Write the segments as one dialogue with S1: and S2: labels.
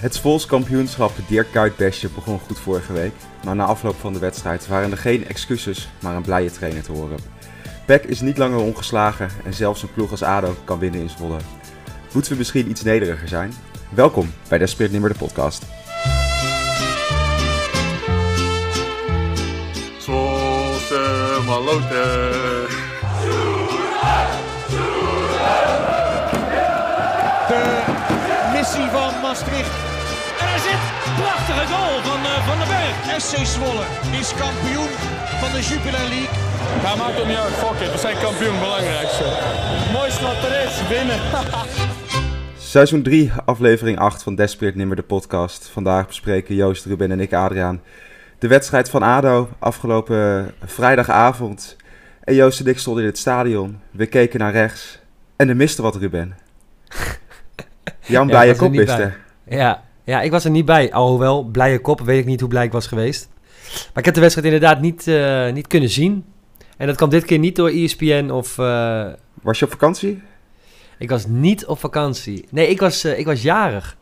S1: Het volkskampioenschap Dirk Kuyt begon goed vorige week. Maar na afloop van de wedstrijd waren er geen excuses, maar een blije trainer te horen. Peck is niet langer ongeslagen en zelfs een ploeg als ADO kan winnen in Zwolle. Moeten we misschien iets nederiger zijn? Welkom bij Desperate Nimmer de podcast.
S2: Prachtige goal van uh, Van den Berg.
S3: SC Zwolle is kampioen van de Jupiler League.
S4: Ja, maakt ook niet uit. Fuck it. We zijn kampioen. Belangrijkste.
S2: Mooiste wat er is. Winnen.
S1: Seizoen 3, aflevering 8 van Desperate Nimmer de podcast. Vandaag bespreken Joost, Ruben en ik, Adriaan, de wedstrijd van ADO afgelopen vrijdagavond. En Joost en ik stonden in het stadion. We keken naar rechts en er miste wat, Ruben. Jan
S5: Ja,
S1: blije
S5: er
S1: kop miste.
S5: Ja, ja, ik was er niet bij. Alhoewel, blije kop, weet ik niet hoe blij ik was geweest. Maar ik heb de wedstrijd inderdaad niet, eh, niet kunnen zien. En dat kwam dit keer niet door ESPN of... eh,
S1: Was je op vakantie?
S5: ik was niet op vakantie. Nee, ik was, eh, ik was jarig.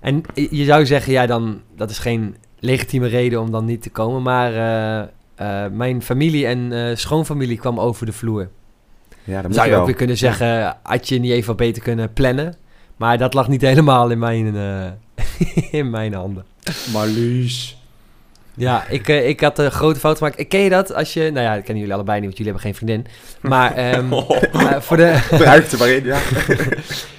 S5: En je zou zeggen, ja, dan, dat is geen legitieme reden om dan niet te komen. Maar mijn familie en schoonfamilie kwam over de vloer.
S1: Ja, dat
S5: Dan
S1: moet
S5: zou
S1: je
S5: je ook weer kunnen zeggen, had je niet even wat beter kunnen plannen. Maar dat lag niet helemaal in mijn, eh, in mijn handen.
S4: Marlies.
S5: Ja, ik, eh, ik had een grote fout gemaakt. Ken je dat als je... Nou ja, dat kennen jullie allebei niet, want jullie hebben geen vriendin. Maar ehm, eh, voor, de,
S1: Ruimte waarin, ja.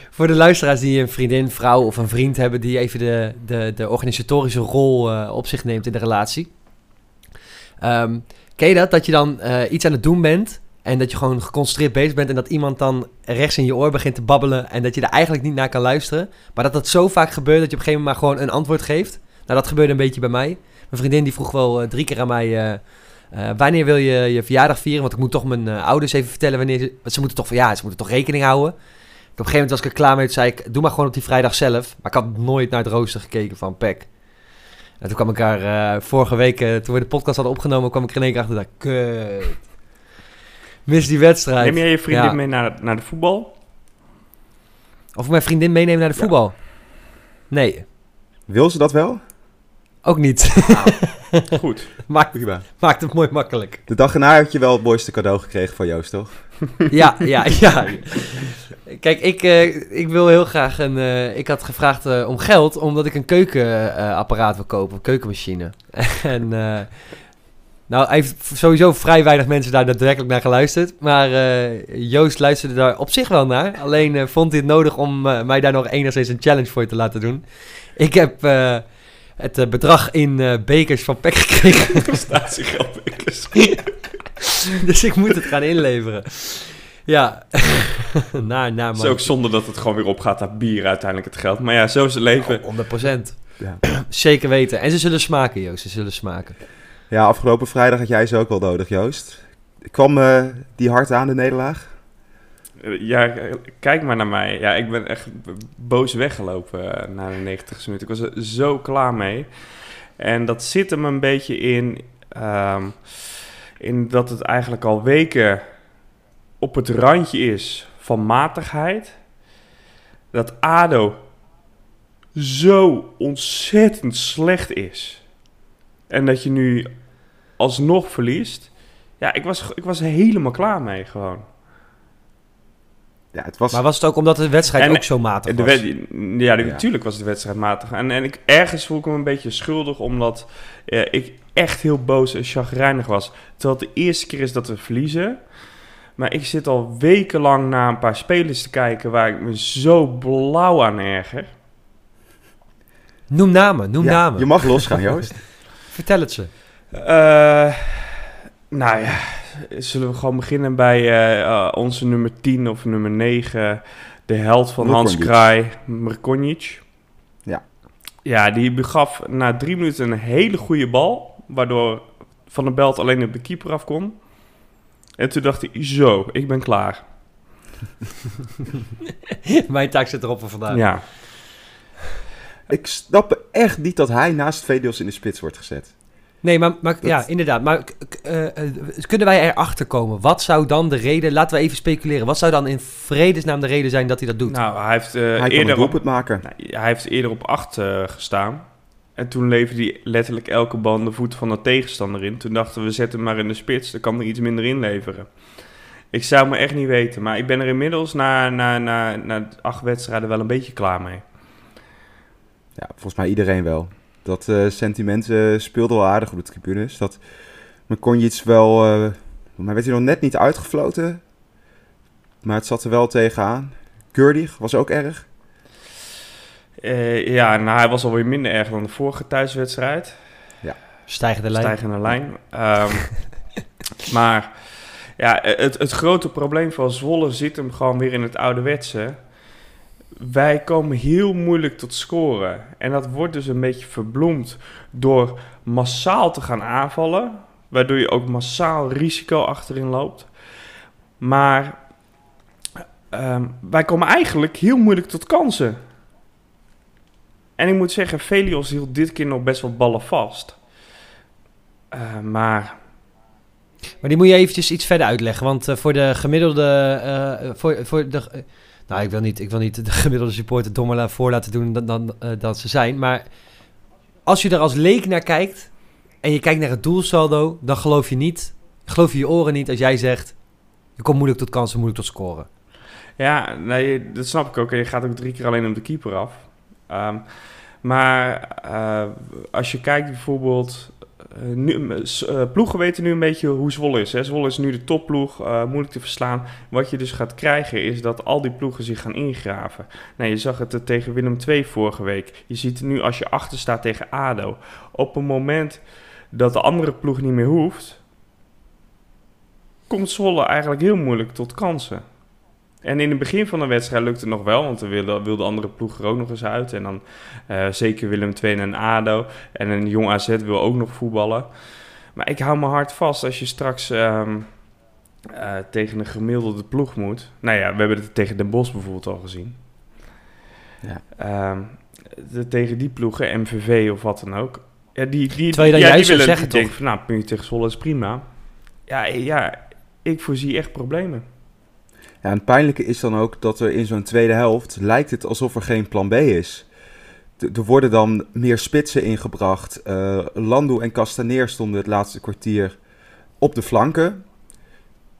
S5: voor de luisteraars die een vriendin, vrouw of een vriend hebben... die even de, de, de organisatorische rol eh, op zich neemt in de relatie. Ehm, ken je dat? Dat je dan eh, iets aan het doen bent... en dat je gewoon geconcentreerd bezig bent... en dat iemand dan rechts in je oor begint te babbelen... en dat je er eigenlijk niet naar kan luisteren. Maar dat dat zo vaak gebeurt dat je op een gegeven moment maar gewoon een antwoord geeft. Nou, dat gebeurde een beetje bij mij. Mijn vriendin die vroeg wel eh, drie keer aan mij... eh, eh, wanneer wil je je verjaardag vieren? Want ik moet toch mijn ouders even vertellen wanneer ze... Want ze moeten toch, ja, ze moeten toch rekening houden. Op een gegeven moment was ik er klaar mee. Zei ik, doe maar gewoon op die vrijdag zelf. Maar ik had nooit naar het rooster gekeken van PEC. En toen kwam ik eh, vorige week, toen we de podcast hadden opgenomen, kwam ik er in één keer achter. Dat kut. Mis die wedstrijd.
S6: Neem jij je vriendin
S5: Ja.
S6: mee naar, naar de voetbal?
S5: Of mijn vriendin meenemen naar de
S6: Ja.
S5: voetbal? Nee,
S1: Wil ze dat wel?
S5: ook niet.
S6: Goed.
S5: maakt,
S1: Prima.
S5: maakt het mooi makkelijk.
S1: De dag erna had je wel het mooiste cadeau gekregen van Joost, toch?
S5: Ja, ja, ja. Kijk, ik, eh, ik wil heel graag een... eh, ik had gevraagd eh, om geld, omdat ik een keukenapparaat wil kopen, een keukenmachine. en... nou, hij heeft sowieso vrij weinig mensen daar daadwerkelijk naar geluisterd. Maar eh, Joost luisterde daar op zich wel naar. Alleen eh, vond hij het nodig om eh, mij daar nog enigszins een challenge voor te laten doen. Ik heb het bedrag in bekers van Peck gekregen.
S6: Prestatiegeldbekkers.
S5: dus ik moet het gaan inleveren. Ja, naar, naar
S6: Het is ook zonde dat het gewoon weer opgaat naar bier uiteindelijk het geld. Maar ja, zo is het leven.
S5: 100%.
S1: Ja.
S5: Zeker weten. En ze zullen smaken, Joost. Ze zullen smaken.
S1: Ja, afgelopen vrijdag had jij ze ook wel nodig, Joost. Kwam eh, die hard aan, de nederlaag?
S6: Eh, Ja, eh, kijk maar naar mij. Ja, ik ben echt boos weggelopen na de 90 minuten. Ik was er zo klaar mee. En dat zit hem een beetje in, ehm, in dat het eigenlijk al weken op het randje is van matigheid. Dat ADO zo ontzettend slecht is. En dat je nu alsnog verliest. Ja, ik was, ik was er helemaal klaar mee gewoon.
S1: Ja, het was...
S5: Maar was het ook omdat de wedstrijd
S6: En-
S5: ook zo matig
S6: De
S5: was?
S6: ja, de-
S1: Ja.
S6: natuurlijk was de wedstrijd matig. En, en ik, ergens voel ik me een beetje schuldig, omdat eh, ik echt heel boos en chagrijnig was. Terwijl het de eerste keer is dat we verliezen. Maar ik zit al wekenlang naar een paar spelers te kijken waar ik me zo blauw aan erger.
S5: Noem namen, noem
S1: Ja,
S5: namen.
S1: Je mag losgaan, Joost.
S5: Vertel het ze.
S6: Eh, nou ja, zullen we gewoon beginnen bij eh, eh, onze nummer 10 of nummer 9. De held van Hans. Kraai, Mrkonjic.
S1: Ja.
S6: Ja, die begaf na drie minuten een hele goede bal. Waardoor Van der Belt alleen op de keeper af kon. En toen dacht hij, zo, ik ben klaar.
S5: Mijn taak zit erop voor vandaag.
S6: Ja,
S1: Ik snap echt niet dat hij naast Vedios in de spits wordt gezet.
S5: Nee, maar, maar
S1: Dat-
S5: ja, inderdaad. Maar eh, eh, kunnen wij erachter komen? Wat zou dan de reden... Laten we even speculeren. Wat zou dan in vredesnaam de reden zijn dat hij dat doet?
S6: Nou, hij heeft, eh,
S1: hij
S6: eerder op,
S1: doelpunt maken.
S6: nou, hij heeft eerder op 8 gestaan. En toen leverde hij letterlijk elke bal de voet van de tegenstander in. Toen dachten we, zet hem maar in de spits. Dan kan er iets minder inleveren. Ik zou me echt niet weten. Maar ik ben er inmiddels na, na, na, na acht wedstrijden wel een beetje klaar mee.
S1: Ja, volgens mij iedereen wel. Dat eh, sentiment eh, speelde wel aardig op de tribunes. Dat men kon je iets wel... eh maar werd hij nog net niet uitgefloten. Maar het zat er wel tegenaan. Gurdig was ook erg.
S6: Eh, ja, nou, hij was alweer minder erg dan de vorige thuiswedstrijd.
S5: Stijgende lijn.
S6: Stijgende lijn. Ehm, maar ja, het, het grote probleem van Zwolle zit hem gewoon weer in het ouderwetse. Wij komen heel moeilijk tot scoren. En dat wordt dus een beetje verbloemd door massaal te gaan aanvallen. Waardoor je ook massaal risico achterin loopt. Maar ehm, wij komen eigenlijk heel moeilijk tot kansen. En ik moet zeggen, Velios hield dit keer nog best wel ballen vast. Eh, maar
S5: Maar die moet je eventjes iets verder uitleggen. Want eh, voor de gemiddelde... eh, voor, voor de, nou, ik wil, niet, ik wil niet de gemiddelde supporter dommer voor laten doen dan, dan eh, dat ze zijn. Maar als je er als leek naar kijkt... en je kijkt naar het doelsaldo... dan geloof je niet... geloof je je oren niet als jij zegt... je komt moeilijk tot kansen, moeilijk tot scoren.
S6: ja, nee, dat snap ik ook. En je gaat ook drie keer alleen op de keeper af. Ehm, maar eh, als je kijkt bijvoorbeeld... eh, nu, eh, ploegen weten nu een beetje hoe Zwolle is. Hè? Zwolle is nu de topploeg, eh, moeilijk te verslaan. Wat je dus gaat krijgen is dat al die ploegen zich gaan ingraven. Nou, je zag het tegen Willem II vorige week. Je ziet nu als je achter staat tegen ADO. Op een moment dat de andere ploeg niet meer hoeft... komt Zwolle eigenlijk heel moeilijk tot kansen. En in het begin van de wedstrijd lukte het nog wel, want er wilde, wilde andere ploeg er ook nog eens uit. En dan eh, zeker Willem II en ADO. En een jong AZ wil ook nog voetballen. Maar ik hou me hard vast als je straks ehm, eh, tegen een gemiddelde ploeg moet. Nou ja, we hebben het tegen Den Bosch bijvoorbeeld al gezien.
S1: Ja.
S6: Ehm, de- tegen die ploegen, MVV of wat dan ook. Ja, die, die,
S5: Terwijl je
S6: ja,
S5: juist
S6: willen,
S5: zeggen,
S6: denken van, nou, puntje tegen Zwolle is prima. Ja, ja, ik voorzie echt problemen.
S1: En het pijnlijke is dan ook dat er in zo'n tweede helft lijkt het alsof er geen plan B is. Er worden dan meer spitsen ingebracht. Eh Landu en Castaneer stonden het laatste kwartier op de flanken.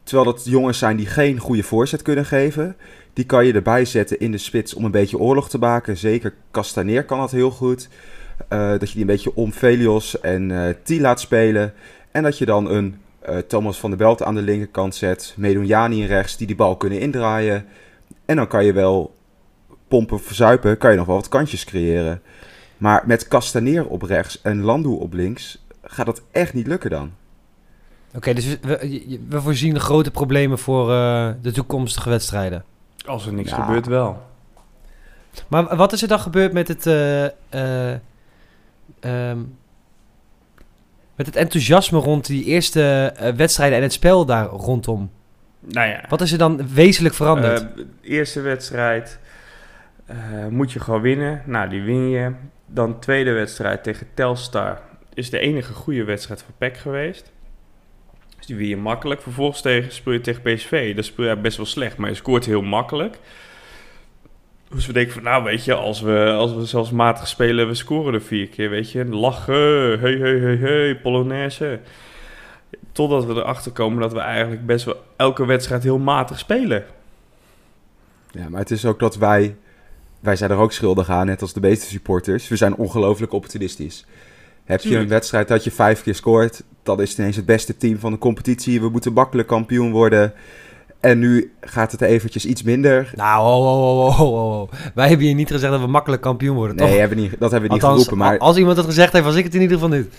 S1: Terwijl dat jongens zijn die geen goede voorzet kunnen geven. Die kan je erbij zetten in de spits om een beetje oorlog te maken. Zeker Castaneer kan dat heel goed. Eh, dat je die een beetje om Velios en eh T laat spelen. En dat je dan een Thomas van der Belt aan de linkerkant zet. Medunjani in rechts, die die bal kunnen indraaien. En dan kan je wel pompen, verzuipen, kan je nog wel wat kantjes creëren. Maar met Castaneer op rechts en Landu op links gaat dat echt niet lukken dan.
S5: Oké, dus we, voorzien grote problemen voor eh, de toekomstige wedstrijden.
S6: Als er niks
S1: Ja.
S6: gebeurt, wel.
S5: Maar wat is er dan gebeurd met het, eh, eh, ehm, met het enthousiasme rond die eerste eh, wedstrijden en het spel daar rondom?
S6: Nou ja,
S5: Wat is er dan wezenlijk veranderd?
S6: Eh, eerste wedstrijd eh, moet je gewoon winnen. Nou, die win je. Dan tweede wedstrijd tegen Telstar is de enige goede wedstrijd voor PEC geweest. Dus die win je makkelijk. Vervolgens tegen, speel je tegen PSV. Dat speel je best wel slecht, maar je scoort heel makkelijk. Dus we denken van, nou weet je, als we, als we zelfs matig spelen, we scoren er vier keer, weet je. Lachen, hey, hey, hey, hey, Polonaise. Totdat we erachter komen dat we eigenlijk best wel elke wedstrijd heel matig spelen.
S1: Ja, maar het is ook dat wij, wij zijn er ook schuldig aan, net als de meeste supporters. We zijn ongelooflijk opportunistisch. Heb je een wedstrijd dat je vijf keer scoort, dan is het ineens het beste team van de competitie. We moeten makkelijk kampioen worden. En nu gaat het eventjes iets minder.
S5: Nou, wij hebben hier niet gezegd dat we makkelijk kampioen worden,
S1: Nee,
S5: toch?
S1: hebben niet, dat hebben we niet
S5: Althans,
S1: geroepen. Maar,
S5: als iemand het gezegd heeft, was ik het in ieder geval niet.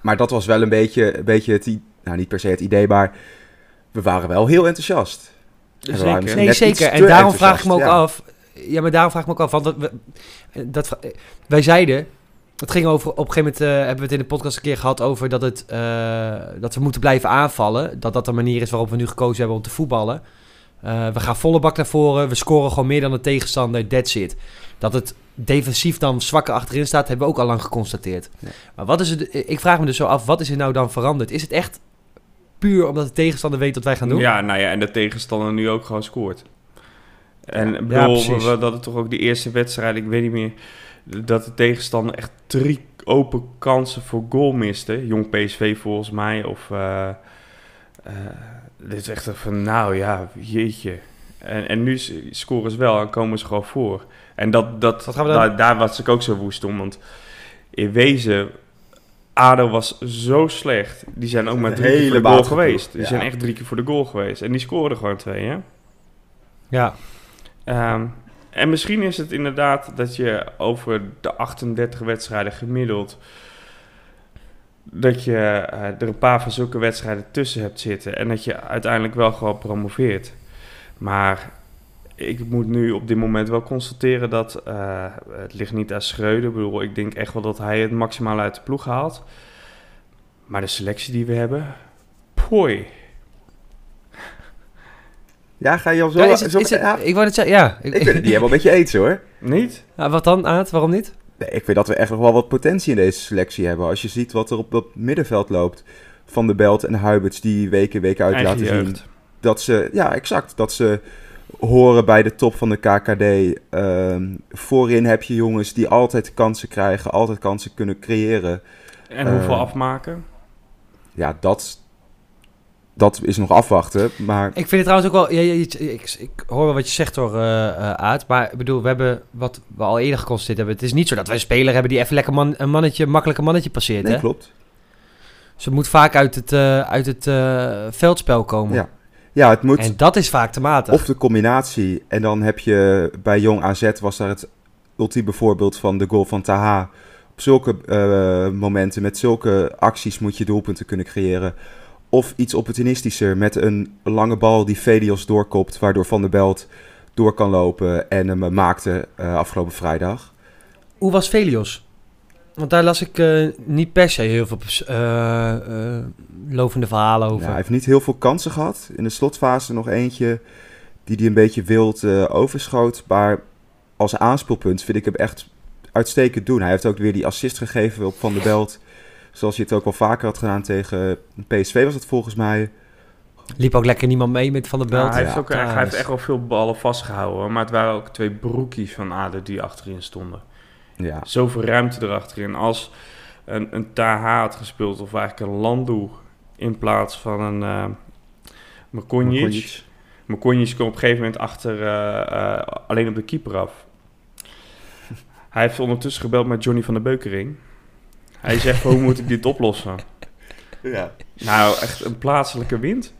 S1: maar dat was wel een beetje, een beetje het, nou niet per se het idee, maar we waren wel heel enthousiast. En we waren misschien
S5: Nee, zeker. En daarom vraag ik me ook
S1: ja.
S5: af. Ja, maar daarom vraag ik me ook af. Want dat, dat, wij zeiden. Het ging over. Op een gegeven moment eh, hebben we het in de podcast een keer gehad over dat, het, eh, dat we moeten blijven aanvallen. Dat dat de manier is waarop we nu gekozen hebben om te voetballen. Eh, we gaan volle bak naar voren. We scoren gewoon meer dan de tegenstander. That's it. Dat het defensief dan zwakker achterin staat, hebben we ook al lang geconstateerd.
S1: Ja.
S5: Maar wat is het, ik vraag me dus zo af, wat is er nou dan veranderd? Is het echt puur omdat de tegenstander weet wat wij gaan doen?
S6: Ja, nou ja, en de tegenstander nu ook gewoon scoort. En
S5: Ja,
S6: bedoel, we, dat het toch ook de eerste wedstrijd, ik weet niet meer, dat de tegenstander echt drie open kansen voor goal miste. Jong PSV volgens mij, of... eh, eh, dit is echt van, nou ja, jeetje. En, en nu scoren ze wel en komen ze gewoon voor. En dat, dat,
S5: Wat gaan we dan-
S6: daar, daar was ik ook zo woest om, want in wezen... ADO was zo slecht. Die zijn ook maar drie keer voor
S1: hele
S6: de goal geweest. Die
S1: ja.
S6: zijn echt drie keer voor de goal geweest. En die scoorden gewoon twee, hè?
S5: Ja.
S6: Ehm, en misschien is het inderdaad dat je over de 38 wedstrijden gemiddeld... dat je eh, er een paar van zulke wedstrijden tussen hebt zitten... en dat je uiteindelijk wel gewoon promoveert. Maar ik moet nu op dit moment wel constateren dat... eh, het ligt niet aan Schreuder. Ik bedoel, ik denk echt wel dat hij het maximaal uit de ploeg haalt. Maar de selectie die we hebben... Poi.
S1: Ja, ga je al zo...
S5: Ja, is het,
S1: zo-
S5: is het-
S1: ja,
S5: ik wou het zeggen, ja. Ik,
S1: ik ben het niet helemaal met je eens hoor.
S6: Niet?
S5: Ja, wat dan, Aad? Waarom niet?
S1: Nee, ik vind dat we echt nog wel wat potentie in deze selectie hebben. Als je ziet wat er op het middenveld loopt. Van de Belt en Huiberts die week in week uit
S6: Eigen
S1: laten zien. Dat ze, ja exact, dat ze horen bij de top van de KKD. Ehm, voorin heb je jongens die altijd kansen krijgen, altijd kansen kunnen creëren.
S6: En hoeveel
S1: Eh,
S6: afmaken?
S1: Ja, dat, dat is nog afwachten. Maar
S5: Ik vind het trouwens ook wel... Ja, ja, ik, ik, hoor wel wat je zegt hoor, Aad. Maar ik bedoel, we hebben wat we al eerder geconstateerd hebben. Het is niet zo dat wij een speler hebben die even lekker man, een mannetje, makkelijk een mannetje passeert.
S1: nee,
S5: hè?
S1: klopt.
S5: Ze moet vaak uit het, eh, uit het veldspel komen.
S1: Ja. Ja, het moet...
S5: En dat is vaak te matig.
S1: Of de combinatie. En dan heb je bij Jong AZ was daar het ultieme voorbeeld van de goal van Taha. Op zulke momenten, met zulke acties moet je doelpunten kunnen creëren. Of iets opportunistischer met een lange bal die Velios doorkopt, waardoor Van der Belt door kan lopen en hem eh, maakte eh, afgelopen vrijdag.
S5: Hoe was Velios? Want daar las ik eh, niet per se heel veel eh, lovende verhalen over.
S1: Ja, hij heeft niet heel veel kansen gehad. In de slotfase nog eentje die hij een beetje wild overschoot. Maar als aanspeelpunt vind ik hem echt uitstekend doen. Hij heeft ook weer die assist gegeven op Van der Belt. Zoals hij het ook al vaker had gedaan tegen PSV was het volgens mij.
S5: Liep ook lekker niemand mee met Van der Belt.
S6: Ja, hij, heeft
S1: Ja.
S6: ook, hij heeft echt wel veel ballen vastgehouden. Maar het waren ook twee broekies van Aden die achterin stonden.
S1: Ja,
S6: Zoveel ruimte erachterin. Als een, een Taha had gespeeld of eigenlijk een Landu in plaats van een uh, Mekonjic.
S1: Mekonjic.
S6: Mekonjic kwam op een gegeven moment achter eh, eh, alleen op de keeper af. Hij heeft ondertussen gebeld met Johnny van der Beukering. Hij zegt, hoe moet ik dit oplossen?
S1: Ja.
S6: Nou, echt een plaatselijke wind.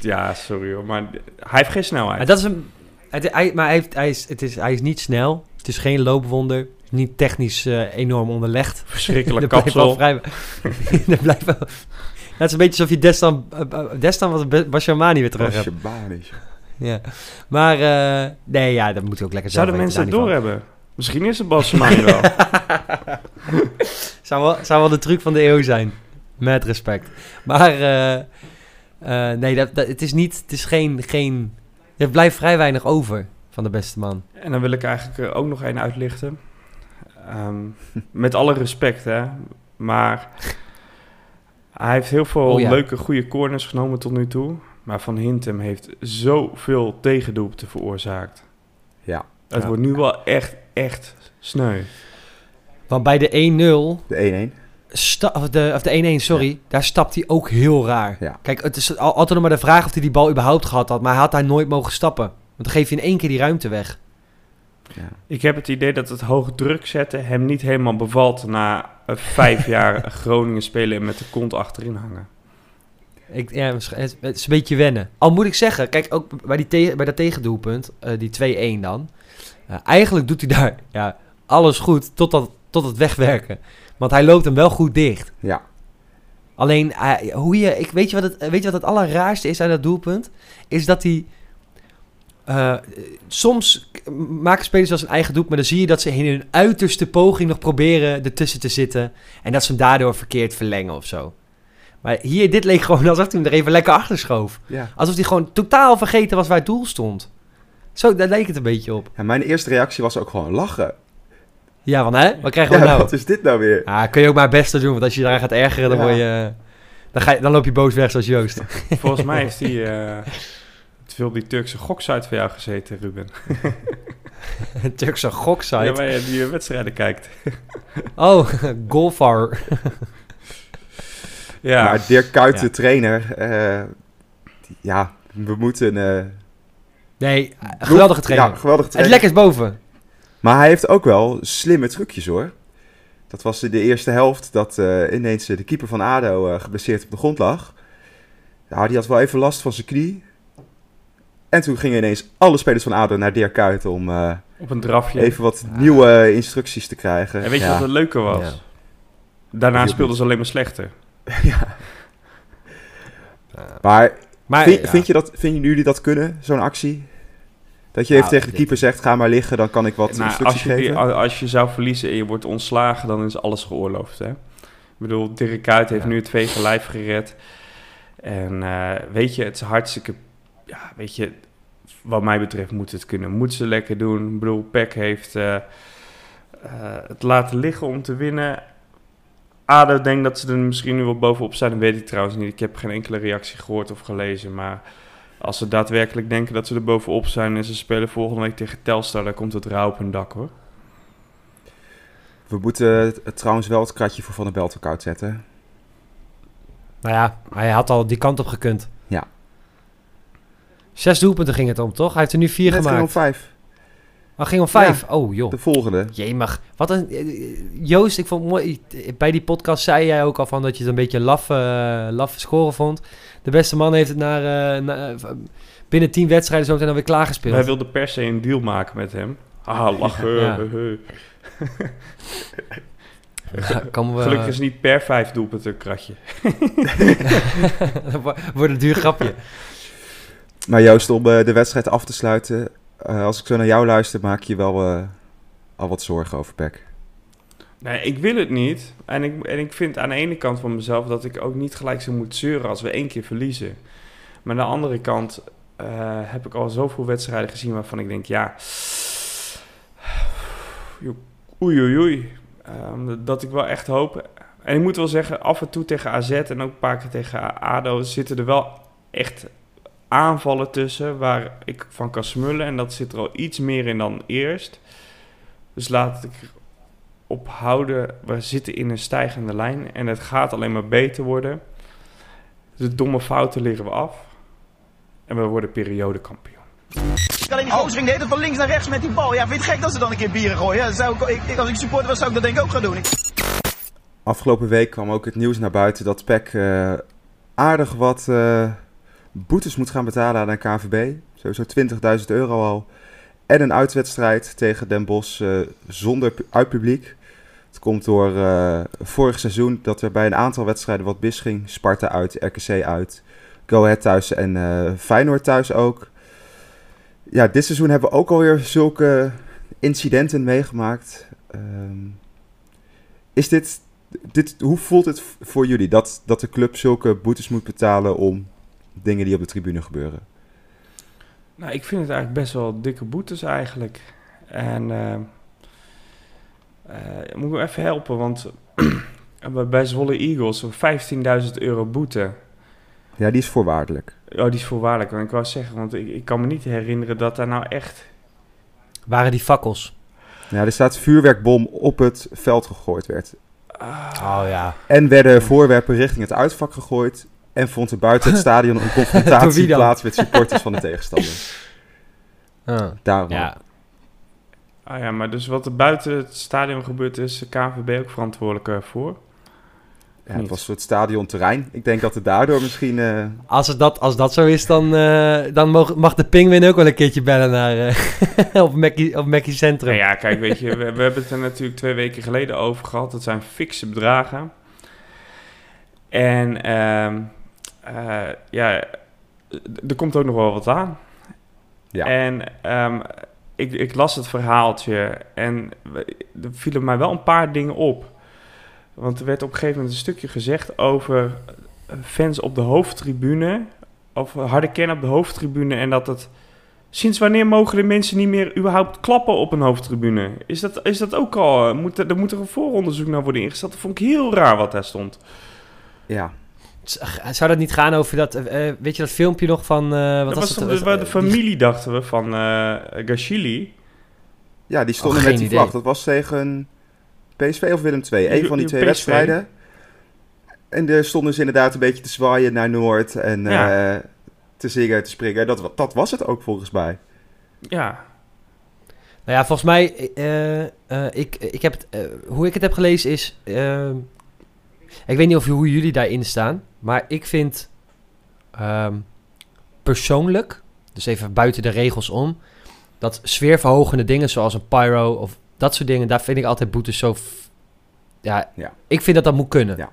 S6: Ja, sorry hoor, maar hij heeft geen snelheid.
S5: Maar, dat is een, het, hij, maar hij, heeft, hij, is, het is, hij is niet snel. Het is geen loopwonder. Niet technisch eh, enorm onderlegd.
S6: Verschrikkelijk
S5: Dat blijft wel
S6: kapsel.
S5: vrij... dat blijft wel... Het is een beetje alsof je Destan... eh, eh, Destan was Bashamani weer terug hebt. Ja. Maar eh, nee, ja, dat moet je ook lekker zelf
S6: Zouden mensen het
S5: daar niet
S6: doorhebben? Misschien is het Balsemani wel.
S5: Zou wel, zou wel de truc van de eeuw zijn. Met respect. Maar eh, eh, nee, dat, dat, het is niet... Het is geen, geen... Er blijft vrij weinig over van de beste man.
S6: En dan wil ik eigenlijk er ook nog één uitlichten. Ehm, met alle respect, hè. Maar hij heeft heel veel
S5: Oh ja.
S6: leuke, goede corners genomen tot nu toe. Maar Van Hintem heeft zoveel tegendoelpunten veroorzaakt.
S1: Ja,
S6: Het
S1: Ja.
S6: wordt nu wel echt, echt sneu.
S5: Want bij de 1-0...
S1: de 1-1.
S5: Sta of de, of de 1-1, sorry. Daar stapt hij ook heel raar.
S1: Ja.
S5: Kijk, het is al- altijd nog maar de vraag of hij die bal überhaupt gehad had. Maar hij had daar nooit mogen stappen. Want dan geef je in één keer die ruimte weg.
S1: Ja.
S6: Ik heb het idee dat het hoog druk zetten hem niet helemaal bevalt... na eh, vijf jaar Groningen spelen en met de kont achterin hangen.
S5: Ik, ja, het, is een beetje wennen. Al moet ik zeggen, kijk, ook bij, die te- bij dat tegendoelpunt, eh, die 2-1 dan. eh, eigenlijk doet hij daar ja, alles goed tot, dat, tot het wegwerken. Want hij loopt hem wel goed dicht.
S1: Ja.
S5: Alleen, hij- hoe je, ik, weet, je wat het, weet je wat het allerraarste is aan dat doelpunt? Is dat hij... eh, soms maken spelers wel zijn eigen doelpunt, maar dan zie je dat ze in hun uiterste poging nog proberen ertussen te zitten. En dat ze hem daardoor verkeerd verlengen of zo. Maar hier, dit leek gewoon alsof hij hem er even lekker achter schoof.
S1: Ja.
S5: Alsof hij gewoon totaal vergeten was waar het doel stond. Zo, daar leek het een beetje op.
S1: En mijn eerste reactie was ook gewoon lachen.
S5: Ja, van hè? Wat krijgen we
S1: Ja,
S5: nou?
S1: wat is dit nou weer?
S5: Ah, kun je ook maar het beste doen, want als je je daaraan gaat ergeren, dan,
S1: Ja.
S5: word je, dan, ga je, dan loop je boos weg zoals Joost.
S6: Volgens mij heeft hij eh, te veel op die Turkse goksite van jou gezeten, Ruben.
S5: Turkse
S6: Ja,
S5: goksite.
S6: waar je die wedstrijden kijkt.
S5: Oh, Golfar.
S6: Ja,
S1: Maar Dirk Kuyt,
S5: Ja.
S1: de trainer, eh, die- ja, we moeten... eh,
S5: Nee, geweldige trainer.
S1: Ja, geweldige
S5: het lek is boven.
S1: Maar hij heeft ook wel slimme trucjes hoor. Dat was in de eerste helft dat eh, ineens de keeper van ADO eh, geblesseerd op de grond lag. Ja, die had wel even last van zijn knie. En toen gingen ineens alle spelers van ADO naar Dirk Kuyt om eh,
S6: op een drafje.
S1: even wat nieuwe instructies te krijgen.
S6: En weet je
S1: ja.
S6: wat het leuke was?
S5: Ja.
S6: Daarna speelden ze alleen maar slechter.
S1: Maar,
S5: Maar,
S1: vind,
S5: ja.
S1: vind je dat, vinden jullie dat kunnen, zo'n actie? Dat je even
S5: Nou,
S1: tegen de keeper zegt, ga maar liggen, dan kan ik wat
S6: Nou,
S1: instructies
S6: als, je,
S1: geven.
S6: als je zou verliezen en je wordt ontslagen, dan is alles geoorloofd. Hè? Ik bedoel, Dirk Kuyt heeft
S5: Ja.
S6: nu het vege lijf gered. En eh, weet je, het is hartstikke... Ja, weet je, wat mij betreft moet het kunnen. Moet ze lekker doen. Ik bedoel, Peck heeft eh, eh, het laten liggen om te winnen. ADO denkt dat ze er misschien nu wel bovenop zijn. Dat weet ik trouwens niet. Ik heb geen enkele reactie gehoord of gelezen. Maar als ze daadwerkelijk denken dat ze er bovenop zijn... en ze spelen volgende week tegen Telstar... dan komt het rauw op hun dak, hoor.
S1: We moeten het- trouwens wel het kratje voor Van der Belt koud zetten.
S5: Nou ja, hij had al die kant op gekund.
S1: Ja.
S5: Zes doelpunten ging het om, toch? Hij heeft er nu vier
S1: Net ging
S5: gemaakt.
S1: om vijf.
S5: Oh, ging om vijf? Oh, joh.
S1: De volgende.
S5: Jemig. Wat een... eh, Joost, ik vond het mooi... Bij die podcast zei jij ook al van dat je het een beetje laf, eh laf scoren vond. De beste man heeft het naar, eh, binnen tien wedstrijden zo meteen alweer klaargespeeld.
S6: Wij wilden per se een deal maken met hem. Ah, lachen.
S5: Ja. Ja, we...
S6: Gelukkig is het niet per vijf doelpunten een kratje.
S5: Wordt een duur grapje.
S1: Maar Joost, om de wedstrijd af te sluiten. Eh, als ik zo naar jou luister, maak je wel eh, al wat zorgen over PEC.
S6: Nee, ik wil het niet. En ik, en ik vind aan de ene kant van mezelf dat ik ook niet gelijk zo moet zeuren als we één keer verliezen. Maar aan de andere kant eh, heb ik al zoveel wedstrijden gezien waarvan ik denk, ja... Oei, oei, oei. Ehm, dat ik wel echt hoop... En ik moet wel zeggen, af en toe tegen AZ en ook een paar keer tegen ADO... zitten er wel echt aanvallen tussen waar ik van kan smullen. En dat zit er al iets meer in dan eerst. Dus laat ik ophouden. We zitten in een stijgende lijn en het gaat alleen maar beter worden. De domme fouten leren we af. En we worden periodekampioen.
S7: Alleen die gozer ging de hele tijd van links naar rechts met die bal. Ja, vind je het gek dat ze dan een keer bieren gooien? Ja, zou ik, ik, als ik supporter was, zou ik dat denk ik ook gaan doen. Ik-
S1: Afgelopen week kwam ook het nieuws naar buiten dat PEC eh, aardig wat eh, boetes moet gaan betalen aan de KVB. Sowieso 20.000 euro al. En een uitwedstrijd tegen Den Bosch eh, zonder pu- uitpubliek. Het komt door eh, vorig seizoen dat er bij een aantal wedstrijden wat mis ging. Sparta uit, RKC uit, Go Ahead thuis en eh, Feyenoord thuis ook. Ja, dit seizoen hebben we ook alweer zulke incidenten meegemaakt. Ehm, is dit, dit, hoe voelt het voor jullie dat, dat de club zulke boetes moet betalen om dingen die op de tribune gebeuren?
S6: Nou, ik vind het eigenlijk best wel dikke boetes eigenlijk. En eh eh, moet ik me even helpen, want bij Zwolle Eagles 15.000 euro boete.
S1: Ja, die is voorwaardelijk.
S6: Oh, die is voorwaardelijk. Want ik wou zeggen, want ik, ik kan me niet herinneren dat daar nou echt...
S5: Waren die fakkels?
S1: Ja, er staat vuurwerkbom op het veld gegooid werd.
S5: Oh ja.
S1: En werden voorwerpen richting het uitvak gegooid. En vond er buiten het stadion een confrontatie plaats met supporters van de tegenstander.
S5: Ah.
S1: Daarom.
S5: Ja.
S6: Ah ja, maar dus wat er buiten het stadion gebeurt is de KVB ook verantwoordelijk eh, voor.
S1: Ja, het was het stadionterrein. Ik denk dat het daardoor misschien... eh,
S5: Als, het dat, als dat zo is, dan, eh, dan mag, mag de Penguin ook wel een keertje bellen naar eh op Mackie, op Mackie Centrum.
S6: Nou ja, kijk, weet je, we, we hebben het er natuurlijk twee weken geleden over gehad. Dat zijn fikse bedragen. En eh, ja, er komt ook nog wel wat aan.
S1: Ja.
S6: En ehm, ik, ik las het verhaaltje en er vielen mij wel een paar dingen op. Want er werd op een gegeven moment een stukje gezegd over fans op de hoofdtribune. Of harde kern op de hoofdtribune en dat het Sinds wanneer mogen de mensen niet meer überhaupt klappen op een hoofdtribune? Is dat, is dat ook al... eh, Moet, er er moet er een vooronderzoek naar worden ingesteld. Dat vond ik heel raar wat daar stond.
S1: Ja,
S5: Zou dat niet gaan over dat... eh, eh, weet je dat filmpje nog van... eh, wat
S6: dat was
S5: het?
S6: de, waar de
S5: die-
S6: familie, dachten we, van eh Gashili.
S1: ja die stonden
S5: Oh,
S1: met die
S5: idee.
S1: vlag. Dat was tegen PSV of Willem II. Een van die twee
S6: PSV.
S1: wedstrijden. En er stonden ze inderdaad een beetje te zwaaien naar Noord en
S6: Ja.
S1: eh, te zingen, te springen. Dat, dat was het ook volgens mij.
S6: Ja,
S5: Nou ja, volgens mij, eh, eh, ik, ik heb het, hoe ik het heb gelezen is, eh, ik weet niet of hoe jullie daarin staan, maar ik vind ehm, persoonlijk, dus even buiten de regels om, dat sfeerverhogende dingen zoals een pyro of dat soort dingen, daar vind ik altijd boetes zo, Ja. ik vind dat dat moet kunnen.
S1: Ja.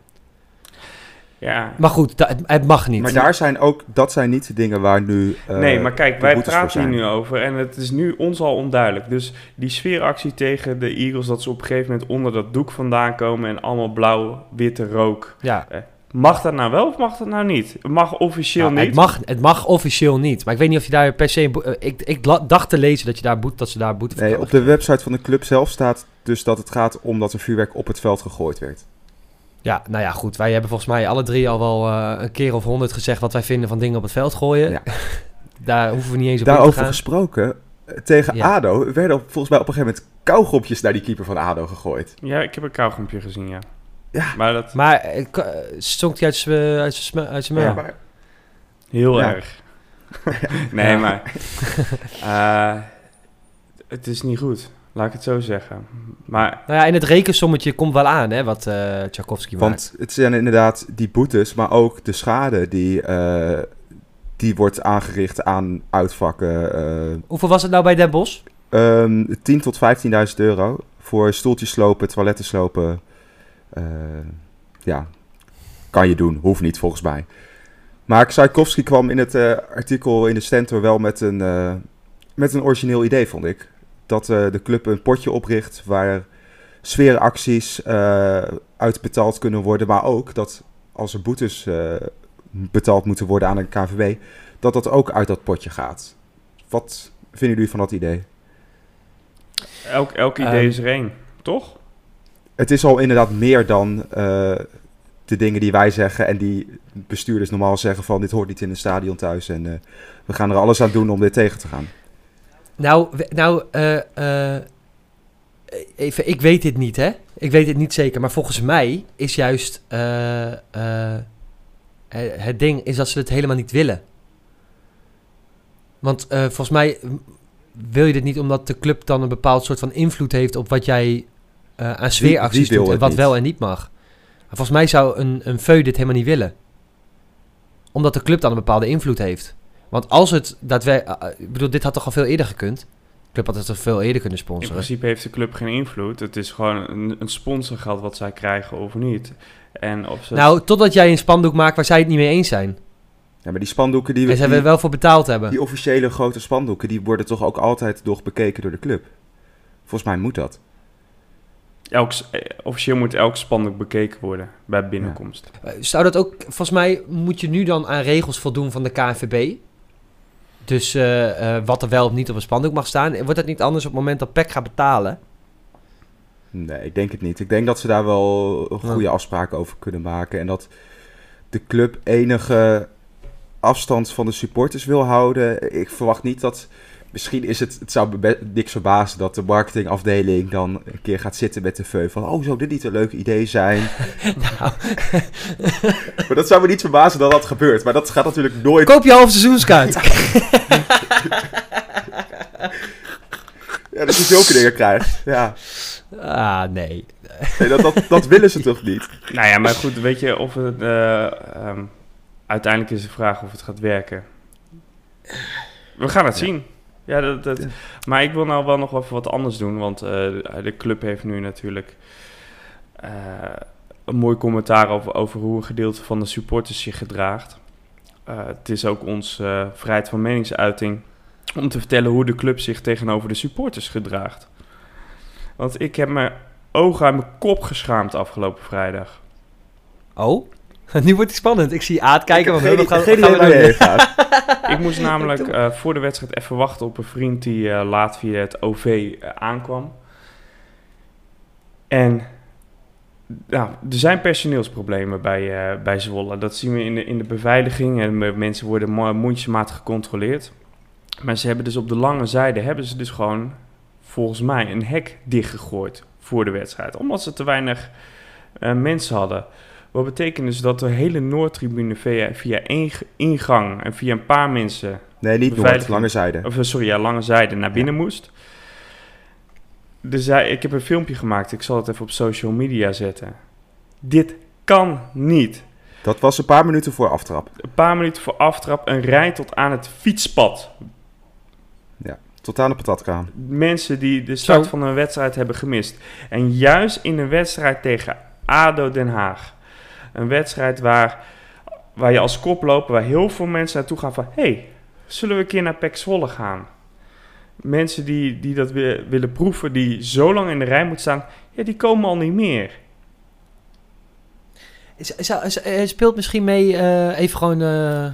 S6: Ja.
S5: Maar goed, da- het, het mag niet.
S1: Maar daar zijn ook, dat zijn niet de dingen waar nu. eh,
S6: nee, maar kijk, wij praten hier nu over en het is nu ons al onduidelijk. Dus die sfeeractie tegen de Eagles, dat ze op een gegeven moment onder dat doek vandaan komen en allemaal blauw-witte rook.
S5: ja.
S6: Mag dat nou wel of mag dat nou niet? Het mag officieel
S5: Nou,
S6: niet.
S5: het, mag, het mag officieel niet. Maar ik weet niet of je daar per se... eh, ik dacht te lezen dat, je daar boet, dat ze daar boete voor
S1: Nee, op de website van de club zelf staat dus dat het gaat om dat er vuurwerk op het veld gegooid werd.
S5: Ja, nou ja, goed. Wij hebben volgens mij alle drie al wel eh, een keer of honderd gezegd... wat wij vinden van dingen op het veld gooien.
S1: Ja.
S5: daar hoeven we niet eens op in te
S1: Daarover
S5: gaan.
S1: gesproken, eh, tegen
S5: Ja.
S1: ADO werden op- volgens mij op een gegeven moment kauwgompjes naar die keeper van ADO gegooid.
S6: Ja, ik heb een kauwgompje gezien, ja.
S1: Ja.
S6: Maar dat
S5: Maar eh, eh, stonk hij uit zijn uit sme- uit zijn
S1: Ja, maar
S6: heel
S1: Ja.
S6: erg. nee, maar eh, het is niet goed. Laat ik het zo zeggen. Maar
S5: Nou ja, in het rekensommetje komt wel aan, hè, wat eh Tchaikovsky maakt.
S1: Want het zijn inderdaad die boetes, maar ook de schade die, eh, die wordt aangericht aan uitvakken. eh
S5: Hoeveel was het nou bij Den Bosch?
S1: ehm 10 tot 15.000 euro voor stoeltjes slopen, toiletten slopen. Ja, kan je doen, hoeft niet volgens mij. Maar Tchaikovsky kwam in het eh, artikel in de Stentor wel met een, eh, met een origineel idee, vond ik. Dat eh, de club een potje opricht waar sfeeracties eh, uitbetaald kunnen worden. Maar ook dat als er boetes eh, betaald moeten worden aan een KVB, dat dat ook uit dat potje gaat. Wat vinden jullie van dat idee?
S6: elk, elk idee
S5: Ehm,
S6: is er één, toch?
S1: Het is al inderdaad meer dan eh, de dingen die wij zeggen en die bestuurders normaal zeggen van dit hoort niet in een stadion thuis en eh, we gaan er alles aan doen om dit tegen te gaan.
S5: Nou, nou eh, eh, even, ik weet dit niet, hè? Ik weet het niet zeker, maar volgens mij is juist eh, het ding is dat ze het helemaal niet willen. Want volgens mij wil je dit niet omdat de club dan een bepaald soort van invloed heeft op wat jij aan sfeeracties doet en wat
S1: niet?
S5: wel en niet mag. Maar volgens mij zou een, een VEU dit helemaal niet willen. Omdat de club dan een bepaalde invloed heeft. Want als het daadwerkelijk... ik bedoel, dit had toch al veel eerder gekund? De club had het toch veel eerder kunnen
S6: In
S5: sponsoren?
S6: principe heeft de club geen invloed. Het is gewoon een, een sponsorgeld wat zij krijgen of niet. En of ze...
S5: Nou, totdat jij een spandoek maakt waar zij het niet mee eens zijn.
S1: Ja, maar die spandoeken die,
S5: En ze
S1: die,
S5: er wel voor betaald hebben.
S1: die officiële grote spandoeken, die worden toch ook altijd nog bekeken door de club. Volgens mij moet dat.
S6: elk, eh, officieel moet elk spandoek bekeken worden bij binnenkomst.
S5: Eh, Zou dat ook... Volgens mij moet je nu dan aan regels voldoen van de KNVB. Dus eh, eh, wat er wel of niet op een spandoek mag staan. Wordt dat niet anders op het moment dat PEC gaat betalen?
S1: Nee, ik denk het niet. Ik denk dat ze daar wel goede afspraken over kunnen maken. En dat de club enige afstand van de supporters wil houden. Ik verwacht niet dat... Misschien is het... Het zou me niks verbazen dat de marketingafdeling dan een keer gaat zitten met de veu van... Oh, zou dit niet een leuk idee zijn?
S5: Nou,
S1: maar dat zou me niet verbazen dat dat gebeurt. Maar dat gaat natuurlijk nooit...
S5: koop je half seizoenskaart.
S1: Ja, dat je zulke dingen krijgt. Ja,
S5: ah, nee.
S1: nee, dat, dat, dat willen ze toch niet?
S6: Nou ja, maar goed, weet je of het... eh, ehm, uiteindelijk is de vraag of het gaat werken. We gaan het zien. Ja, dat, dat, maar ik wil nou wel nog even wat anders doen. Want eh, de club heeft nu natuurlijk eh, een mooi commentaar over, over hoe een gedeelte van de supporters zich gedraagt. Eh, het is ook ons eh, vrijheid van meningsuiting om te vertellen hoe de club zich tegenover de supporters gedraagt. Want ik heb mijn ogen aan mijn kop geschaamd afgelopen vrijdag.
S5: Oh? nu wordt het spannend. Ik zie Aad kijken. Want
S1: geen,
S5: wat gaan,
S1: geen
S5: gaan we
S1: heen gaat.
S6: Ik moest namelijk eh, voor de wedstrijd even wachten op een vriend die eh, laat via het OV eh, aankwam. En nou, er zijn personeelsproblemen bij, eh, bij Zwolle. Dat zien we in de, in de beveiliging. En me- mensen worden mo- mondjesmaat gecontroleerd. Maar ze hebben dus op de lange zijde hebben ze dus gewoon volgens mij een hek dichtgegooid voor de wedstrijd. Omdat ze te weinig eh, mensen hadden. Wat betekent dus dat de hele Noordtribune via, via één ingang en via een paar mensen
S1: Nee, niet Noord, lange zijde.
S6: of eh, sorry, ja, lange zijde naar binnen moest. Dus zij, ik heb een filmpje gemaakt. Ik zal het even op social media zetten. Dit kan niet.
S1: Dat was een paar minuten voor aftrap.
S6: Een paar minuten voor aftrap, een rij tot aan het fietspad.
S1: Tot aan de patatkraan.
S6: Mensen die de start
S5: Zo.
S6: van een wedstrijd hebben gemist. En juist in een wedstrijd tegen ADO Den Haag. Een wedstrijd waar, waar je als koploper, waar heel veel mensen naartoe gaan van... hey, zullen we een keer naar Pek Zwolle gaan? Mensen die, die dat wi- willen proeven, die zo lang in de rij moeten staan... Ja, die komen al niet meer.
S5: Eh, Speelt misschien mee, eh, even gewoon eh,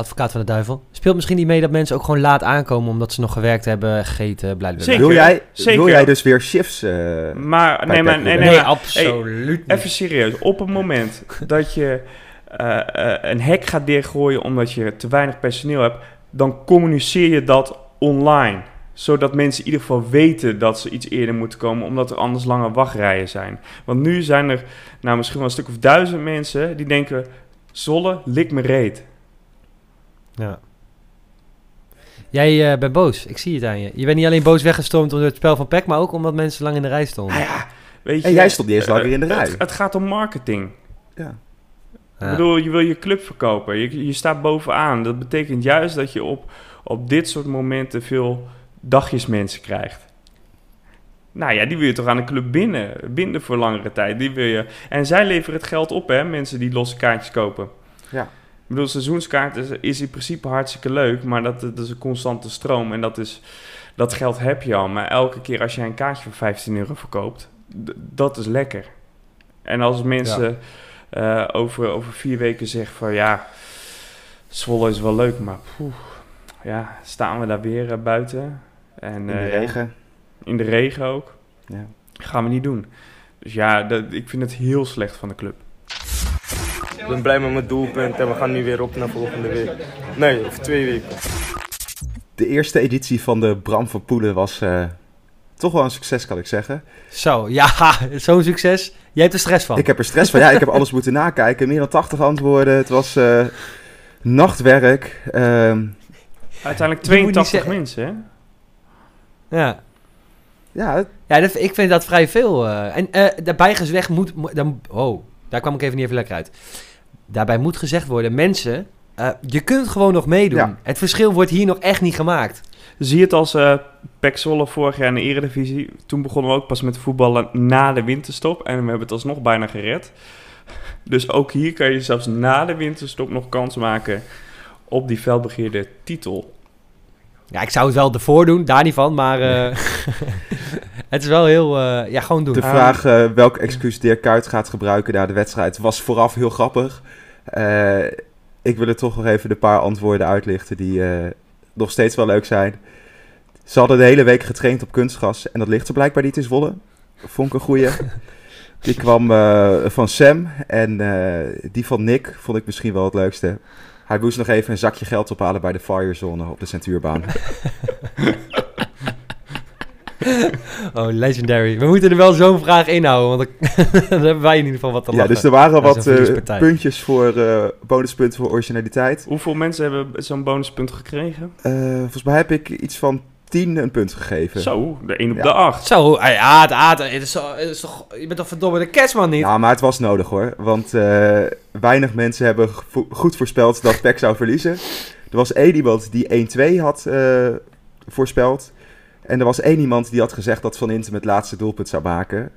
S5: advocaat van de duivel. Speelt misschien niet mee dat mensen ook gewoon laat aankomen omdat ze nog gewerkt hebben, gegeten, blijven.
S6: Zeker.
S1: Wil jij,
S6: zeker.
S1: wil jij dus weer shifts? eh,
S6: Maar,
S1: Bij
S6: nee, maar, nee, nee,
S5: absoluut niet.
S6: Even serieus, op het moment dat je eh, eh, een hek gaat dichtgooien omdat je te weinig personeel hebt, dan communiceer je dat online. Zodat mensen in ieder geval weten dat ze iets eerder moeten komen, omdat er anders lange wachtrijen zijn. Want nu zijn er nou, misschien wel een stuk of duizend mensen die denken: Zolle, lik me reet.
S5: Ja. Jij eh, bent boos, ik zie het aan je. Je bent niet alleen boos weggestormd door het spel van PEC, maar ook omdat mensen lang in de rij stonden.
S6: Nou ja, weet je,
S1: En jij stond niet eens
S6: eh,
S1: langer in de rij.
S6: Het, gaat om marketing.
S1: Ja.
S5: Ja.
S6: Ik bedoel, je wil je club verkopen. Je, je staat bovenaan. Dat betekent juist dat je op, op dit soort momenten veel dagjesmensen krijgt. Nou ja, die wil je toch aan de club binnen, binden voor langere tijd. Die wil je. En zij leveren het geld op, hè, mensen die losse kaartjes kopen.
S1: Ja.
S6: Ik bedoel, seizoenskaart is, is in principe hartstikke leuk, maar dat, dat is een constante stroom. En dat, is, dat geld heb je al. Maar elke keer als jij een kaartje voor 15 euro verkoopt, dat is lekker. En als mensen eh, over, over vier weken zeggen van ja, Zwolle is wel leuk, maar poeh, ja, staan we daar weer eh, buiten. En,
S1: In de
S6: eh,
S1: regen.
S6: in de regen ook.
S1: Ja.
S6: Gaan we niet doen. Dus ja, dat, ik vind het heel slecht van de club.
S8: Ik ben blij met mijn doelpunt en we gaan nu weer op naar volgende week. Nee, over twee weken.
S1: De eerste editie van de Bram van Poelen was eh, toch wel een succes, kan ik zeggen.
S5: Zo, ja, zo'n succes. Jij hebt er stress van.
S1: Ik heb er stress van. Ja, ik heb alles moeten nakijken. Meer dan 80 antwoorden. Het was eh, nachtwerk. Ehm,
S6: Uiteindelijk
S5: Je moet niet
S6: 82
S5: zeggen-
S6: mensen, hè?
S5: Ja,
S1: ja,
S5: ja dat, ik vind dat vrij veel. eh. en eh, daarbij gezegd moet... mo- Dan, oh, daar kwam ik even niet even lekker uit. Daarbij moet gezegd worden, mensen... eh, je kunt gewoon nog meedoen.
S1: Ja.
S5: Het verschil wordt hier nog echt niet gemaakt.
S6: Zie het als eh Pek Zwolle vorig jaar in de eredivisie. Toen begonnen we ook pas met voetballen na de winterstop. En we hebben het alsnog bijna gered. Dus ook hier kan je zelfs na de winterstop nog kans maken op die felbegeerde titel.
S5: Ja, ik zou het wel ervoor doen, daar niet van. Maar eh, het is wel heel... eh, ja, gewoon doen.
S1: de vraag eh, welk excuus Dirk Kuyt gaat gebruiken na de wedstrijd was vooraf heel grappig. Eh, ik wil er toch nog even de paar antwoorden uitlichten die eh, nog steeds wel leuk zijn. Ze hadden de hele week getraind op kunstgras en dat ligt er blijkbaar niet in Zwolle. Vond ik een goeie. Die kwam eh, van Sam en die van Nick vond ik misschien wel het leukste. Hij moest nog even een zakje geld ophalen bij de Firezone op de Centuurbaan.
S5: Oh, legendary. We moeten er wel zo'n vraag inhouden, want dan, dan hebben wij in ieder geval wat te
S1: Ja,
S5: lachen.
S1: dus er waren
S5: Ja,
S1: wat eh, puntjes voor eh, bonuspunten voor originaliteit.
S6: Hoeveel mensen hebben zo'n bonuspunt gekregen?
S1: Eh, volgens mij heb ik iets van 10 een punt gegeven.
S6: Zo, de 1 op
S1: Ja.
S6: de 8.
S5: Zo, ja, het aard, het is, zo- het is toch, je bent toch verdomme de kerstman niet?
S1: Ja, maar het was nodig hoor. Want eh, weinig mensen hebben vo- goed voorspeld dat PEC zou verliezen. Er was één iemand die 1-2 had eh, voorspeld. En er was één iemand die had gezegd dat Van Intem het laatste doelpunt zou maken.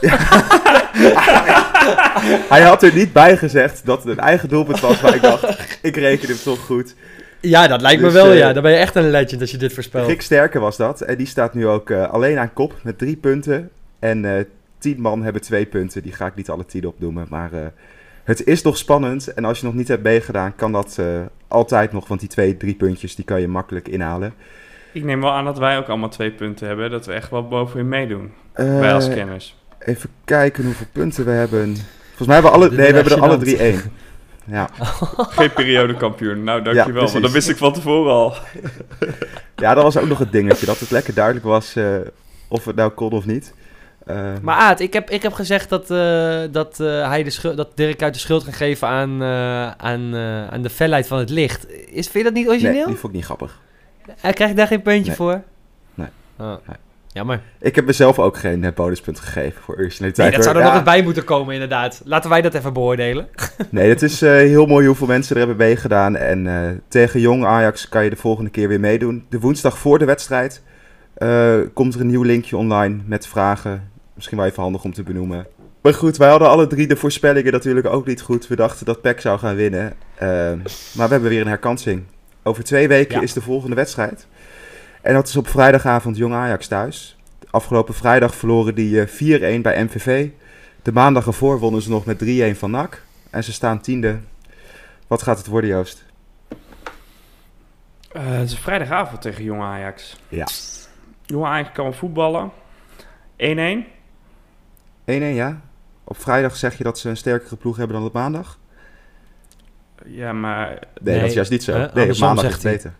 S1: Hij had er niet bij gezegd dat het een eigen doelpunt was. Maar ik dacht, ik reken hem toch goed.
S5: Ja, dat lijkt me
S1: Dus,
S5: wel,
S1: eh,
S5: ja. Dan ben je echt een legend als je dit voorspelt.
S1: Rick Sterker was dat. En die staat nu ook eh, alleen aan kop met drie punten. En eh tien man hebben twee punten. Die ga ik niet alle tien opnoemen. Maar eh, Het is nog spannend en als je nog niet hebt meegedaan, kan dat eh, altijd nog. Want die twee, drie puntjes, die kan je makkelijk inhalen.
S6: Ik neem wel aan dat wij ook allemaal twee punten hebben. Dat we echt wel bovenin meedoen.
S1: Eh,
S6: wij als kenners.
S1: Even kijken hoeveel punten we hebben. Volgens mij hebben we alle, nee, we hebben er alle drie één. Ja.
S6: Geen periodekampioen. Nou, dankjewel.
S1: precies.
S6: want dat wist ik van tevoren al.
S1: ja, dat was ook nog het dingetje. Dat het lekker duidelijk was eh, of het nou kon of niet. Eh,
S5: Maar Aad, ik heb, ik heb gezegd dat, eh, dat, eh, hij de schuld, dat Dirk uit de schuld gaat geven aan, eh, aan, eh, aan de felheid van het licht. Is, vind je dat niet
S1: nee,
S5: origineel?
S1: die vond ik niet grappig.
S5: Hij krijgt daar geen puntje
S1: Nee.
S5: voor?
S1: Nee.
S5: Oh.
S1: Nee.
S5: Jammer.
S1: Ik heb mezelf ook geen eh, bonuspunt gegeven voor originaliteit.
S5: Nee, dat zou er nog eens bij moeten komen, inderdaad. Laten wij dat even beoordelen.
S1: Nee, het is eh, heel mooi hoeveel mensen er hebben meegedaan. En eh, tegen Jong Ajax kan je de volgende keer weer meedoen. De woensdag voor de wedstrijd eh, komt er een nieuw linkje online met vragen. Misschien wel even handig om te benoemen. Maar goed, wij hadden alle drie de voorspellingen natuurlijk ook niet goed. We dachten dat PEC zou gaan winnen. Maar we hebben weer een herkansing. Over twee weken
S5: Ja.
S1: is de volgende wedstrijd. En dat is op vrijdagavond Jong Ajax thuis. Afgelopen vrijdag verloren die eh, 4-1 bij MVV. De maandag ervoor wonnen ze nog met 3-1 van NAC. En ze staan tiende. Wat gaat het worden, Joost?
S6: Eh, het is vrijdagavond tegen Jong Ajax.
S1: Ja.
S6: Jong Ajax kan voetballen. 1-1.
S1: 1-1, ja? Op vrijdag zeg je dat ze een sterkere ploeg hebben dan op maandag?
S6: Ja, maar...
S1: Nee,
S5: Nee,
S1: dat is juist niet zo.
S5: hè?
S1: nee, op maandag is
S5: zegt
S1: het
S5: hij.
S1: beter.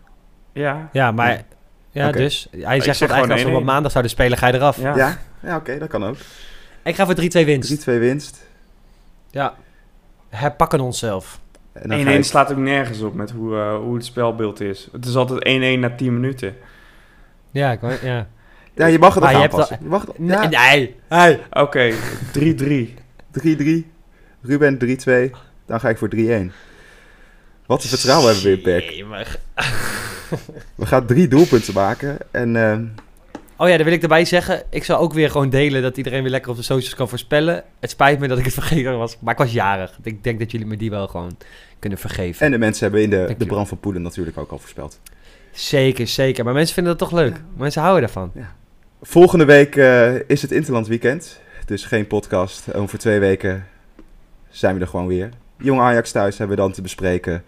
S6: Ja.
S5: Ja, maar... Ja, dus. Hij zegt
S6: zeg
S5: dat eigenlijk als we op maandag zouden spelen, ga je eraf.
S6: Ja.
S1: Ja, ja oké, dat kan ook 3-2
S5: Ik ga voor 3-2 winst.
S1: winst.
S5: Ja. Herpakken onszelf.
S1: En dan
S6: 1-1
S1: ga ik-
S6: slaat ook nergens op met hoe, eh, hoe het spelbeeld is. Het is altijd 1-1 na 10 minuten.
S5: Ja, ik hoor- ja.
S1: Ja, je mag het
S5: Maar
S1: nog aanpassen. Je mag het- ja,
S5: Nee, nee.
S6: Oké, 3-3.
S1: 3-3. Ruben 3-2. Dan ga ik voor 3-1. Wat een vertrouwen hebben we in Peck.
S5: Nee, maar-
S1: We gaan drie doelpunten maken. En ehm,
S5: Oh ja, dan wil ik erbij zeggen. Ik zal ook weer gewoon delen dat iedereen weer lekker op de socials kan voorspellen. Het spijt me dat ik het vergeten was. Maar ik was jarig. Ik denk dat jullie me die wel gewoon kunnen vergeven.
S1: en de mensen hebben in de,
S5: Dank
S1: de brand van Poelen natuurlijk ook al voorspeld.
S5: Zeker, zeker. Maar mensen vinden dat toch leuk. Mensen houden daarvan.
S1: Volgende week eh, is het Interland Weekend. Dus geen podcast. Over twee weken zijn we er gewoon weer. Jong Ajax thuis hebben we dan te bespreken.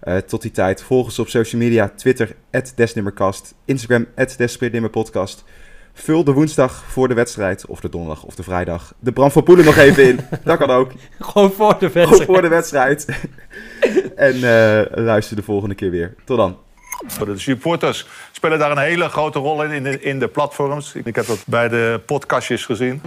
S1: Eh, tot die tijd volg ons op social media. Twitter, Desnimmercast. Instagram, Desnimmerpodcast. Vul de woensdag voor de wedstrijd, of de donderdag of de vrijdag, de Bram van Poelen nog even in. Dat kan ook.
S5: Gewoon voor de
S1: Gewoon
S5: wedstrijd.
S1: voor de wedstrijd. en eh, luister de volgende keer weer. Tot dan.
S9: De supporters spelen daar een hele grote rol in, in de, in de platforms. Ik heb dat bij de podcastjes gezien.